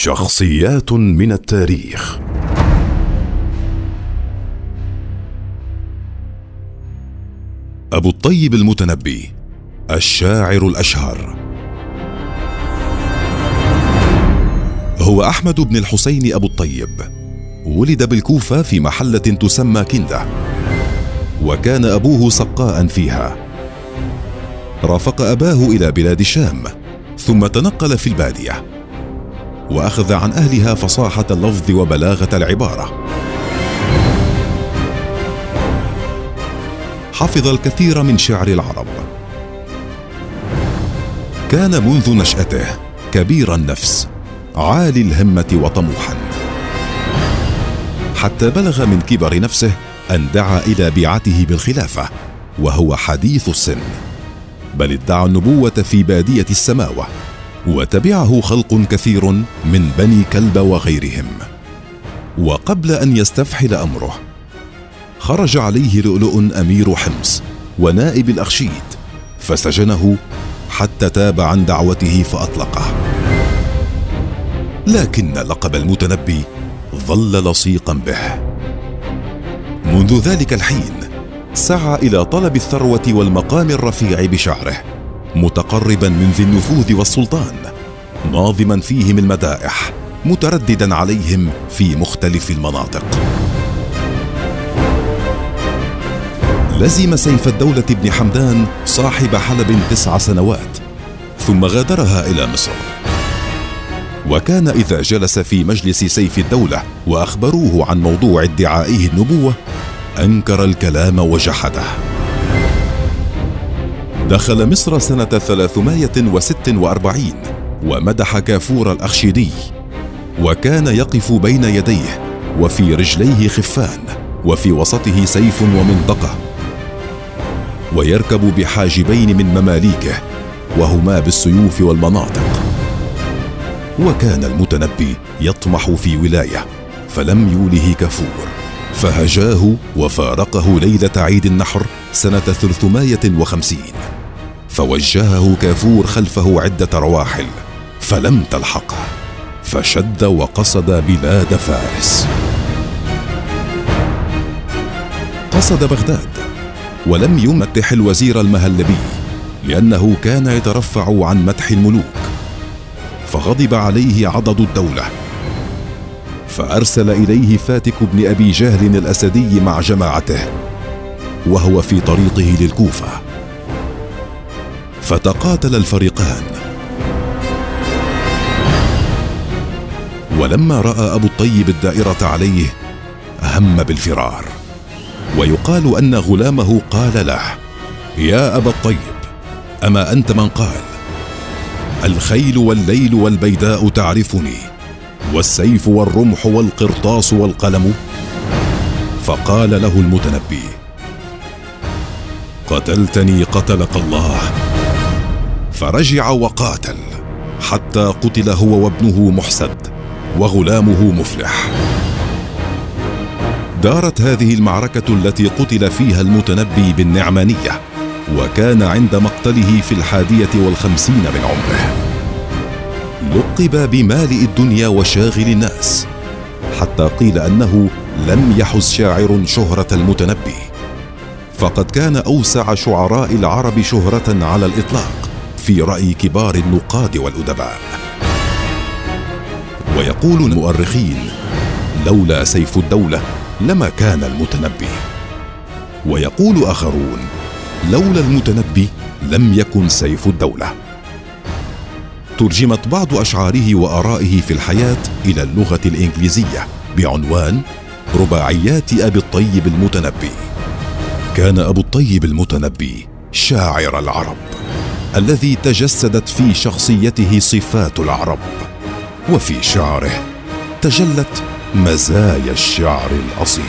شخصيات من التاريخ. أبو الطيب المتنبي الشاعر الأشهر. هو أحمد بن الحسين أبو الطيب. ولد بالكوفة في محلة تسمى كندة. وكان أبوه سقاء فيها. رافق أباه إلى بلاد الشام ثم تنقل في البادية. وأخذ عن أهلها فصاحة اللفظ وبلاغة العبارة. حفظ الكثير من شعر العرب. كان منذ نشأته كبير النفس عالي الهمة وطموحا. حتى بلغ من كبر نفسه أن دعا إلى بيعته بالخلافة وهو حديث السن. بل ادعى النبوة في بادية السماوة. وتبعه خلق كثير من بني كلب وغيرهم. وقبل أن يستفحل أمره خرج عليه لؤلؤ أمير حمص ونائب الأخشيد فسجنه حتى تاب عن دعوته فأطلقه. لكن لقب المتنبي ظل لصيقا به. منذ ذلك الحين سعى إلى طلب الثروة والمقام الرفيع بشعره. متقربا من ذي النفوذ والسلطان ناظما فيهم المدائح مترددا عليهم في مختلف المناطق. لزم سيف الدولة بن حمدان صاحب حلب تسع سنوات ثم غادرها إلى مصر. وكان إذا جلس في مجلس سيف الدولة وأخبروه عن موضوع ادعائه النبوة أنكر الكلام وجحده. دخل مصر سنة 346 ومدح كافور الأخشيدي وكان يقف بين يديه وفي رجليه خفان وفي وسطه سيف ومنطقة. ويركب بحاجبين من مماليكه وهما بالسيوف والمناطق. وكان المتنبي يطمح في ولاية فلم يوله كفور فهجاه وفارقه ليلة عيد النحر سنة 350 فوجهه كافور خلفه عدة رواحل فلم تلحقه فشد وقصد بلاد فارس. قصد بغداد ولم يمدح الوزير المهلبي لأنه كان يترفع عن مدح الملوك فغضب عليه عضد الدولة. فأرسل إليه فاتك بن أبي جهل الأسدي مع جماعته وهو في طريقه للكوفة. فتقاتل الفريقان. ولما رأى أبو الطيب الدائرة عليه هم بالفرار ويقال أن غلامه قال له يا أبا الطيب أما أنت من قال الخيل والليل والبيداء تعرفني والسيف والرمح والقرطاس والقلم فقال له المتنبي قتلتني قتلك الله فرجع وقاتل حتى قتل هو وابنه محسد وغلامه مفلح. دارت هذه المعركة التي قتل فيها المتنبي بالنعمانية وكان عند مقتله في الحادية والخمسين من عمره. لقب بمالئ الدنيا وشاغل الناس حتى قيل أنه لم يحز شاعر شهرة المتنبي. فقد كان أوسع شعراء العرب شهرة على الإطلاق. في رأي كبار النقاد والأدباء. ويقول المؤرخين لولا سيف الدولة لما كان المتنبي ويقول آخرون لولا المتنبي لم يكن سيف الدولة ترجمت بعض أشعاره وآرائه في الحياة إلى اللغة الإنجليزية بعنوان رباعيات أبي الطيب المتنبي كان أبو الطيب المتنبي شاعر العرب. الذي تجسدت في شخصيته صفات العرب وفي شعره تجلت مزايا الشعر الأصيل.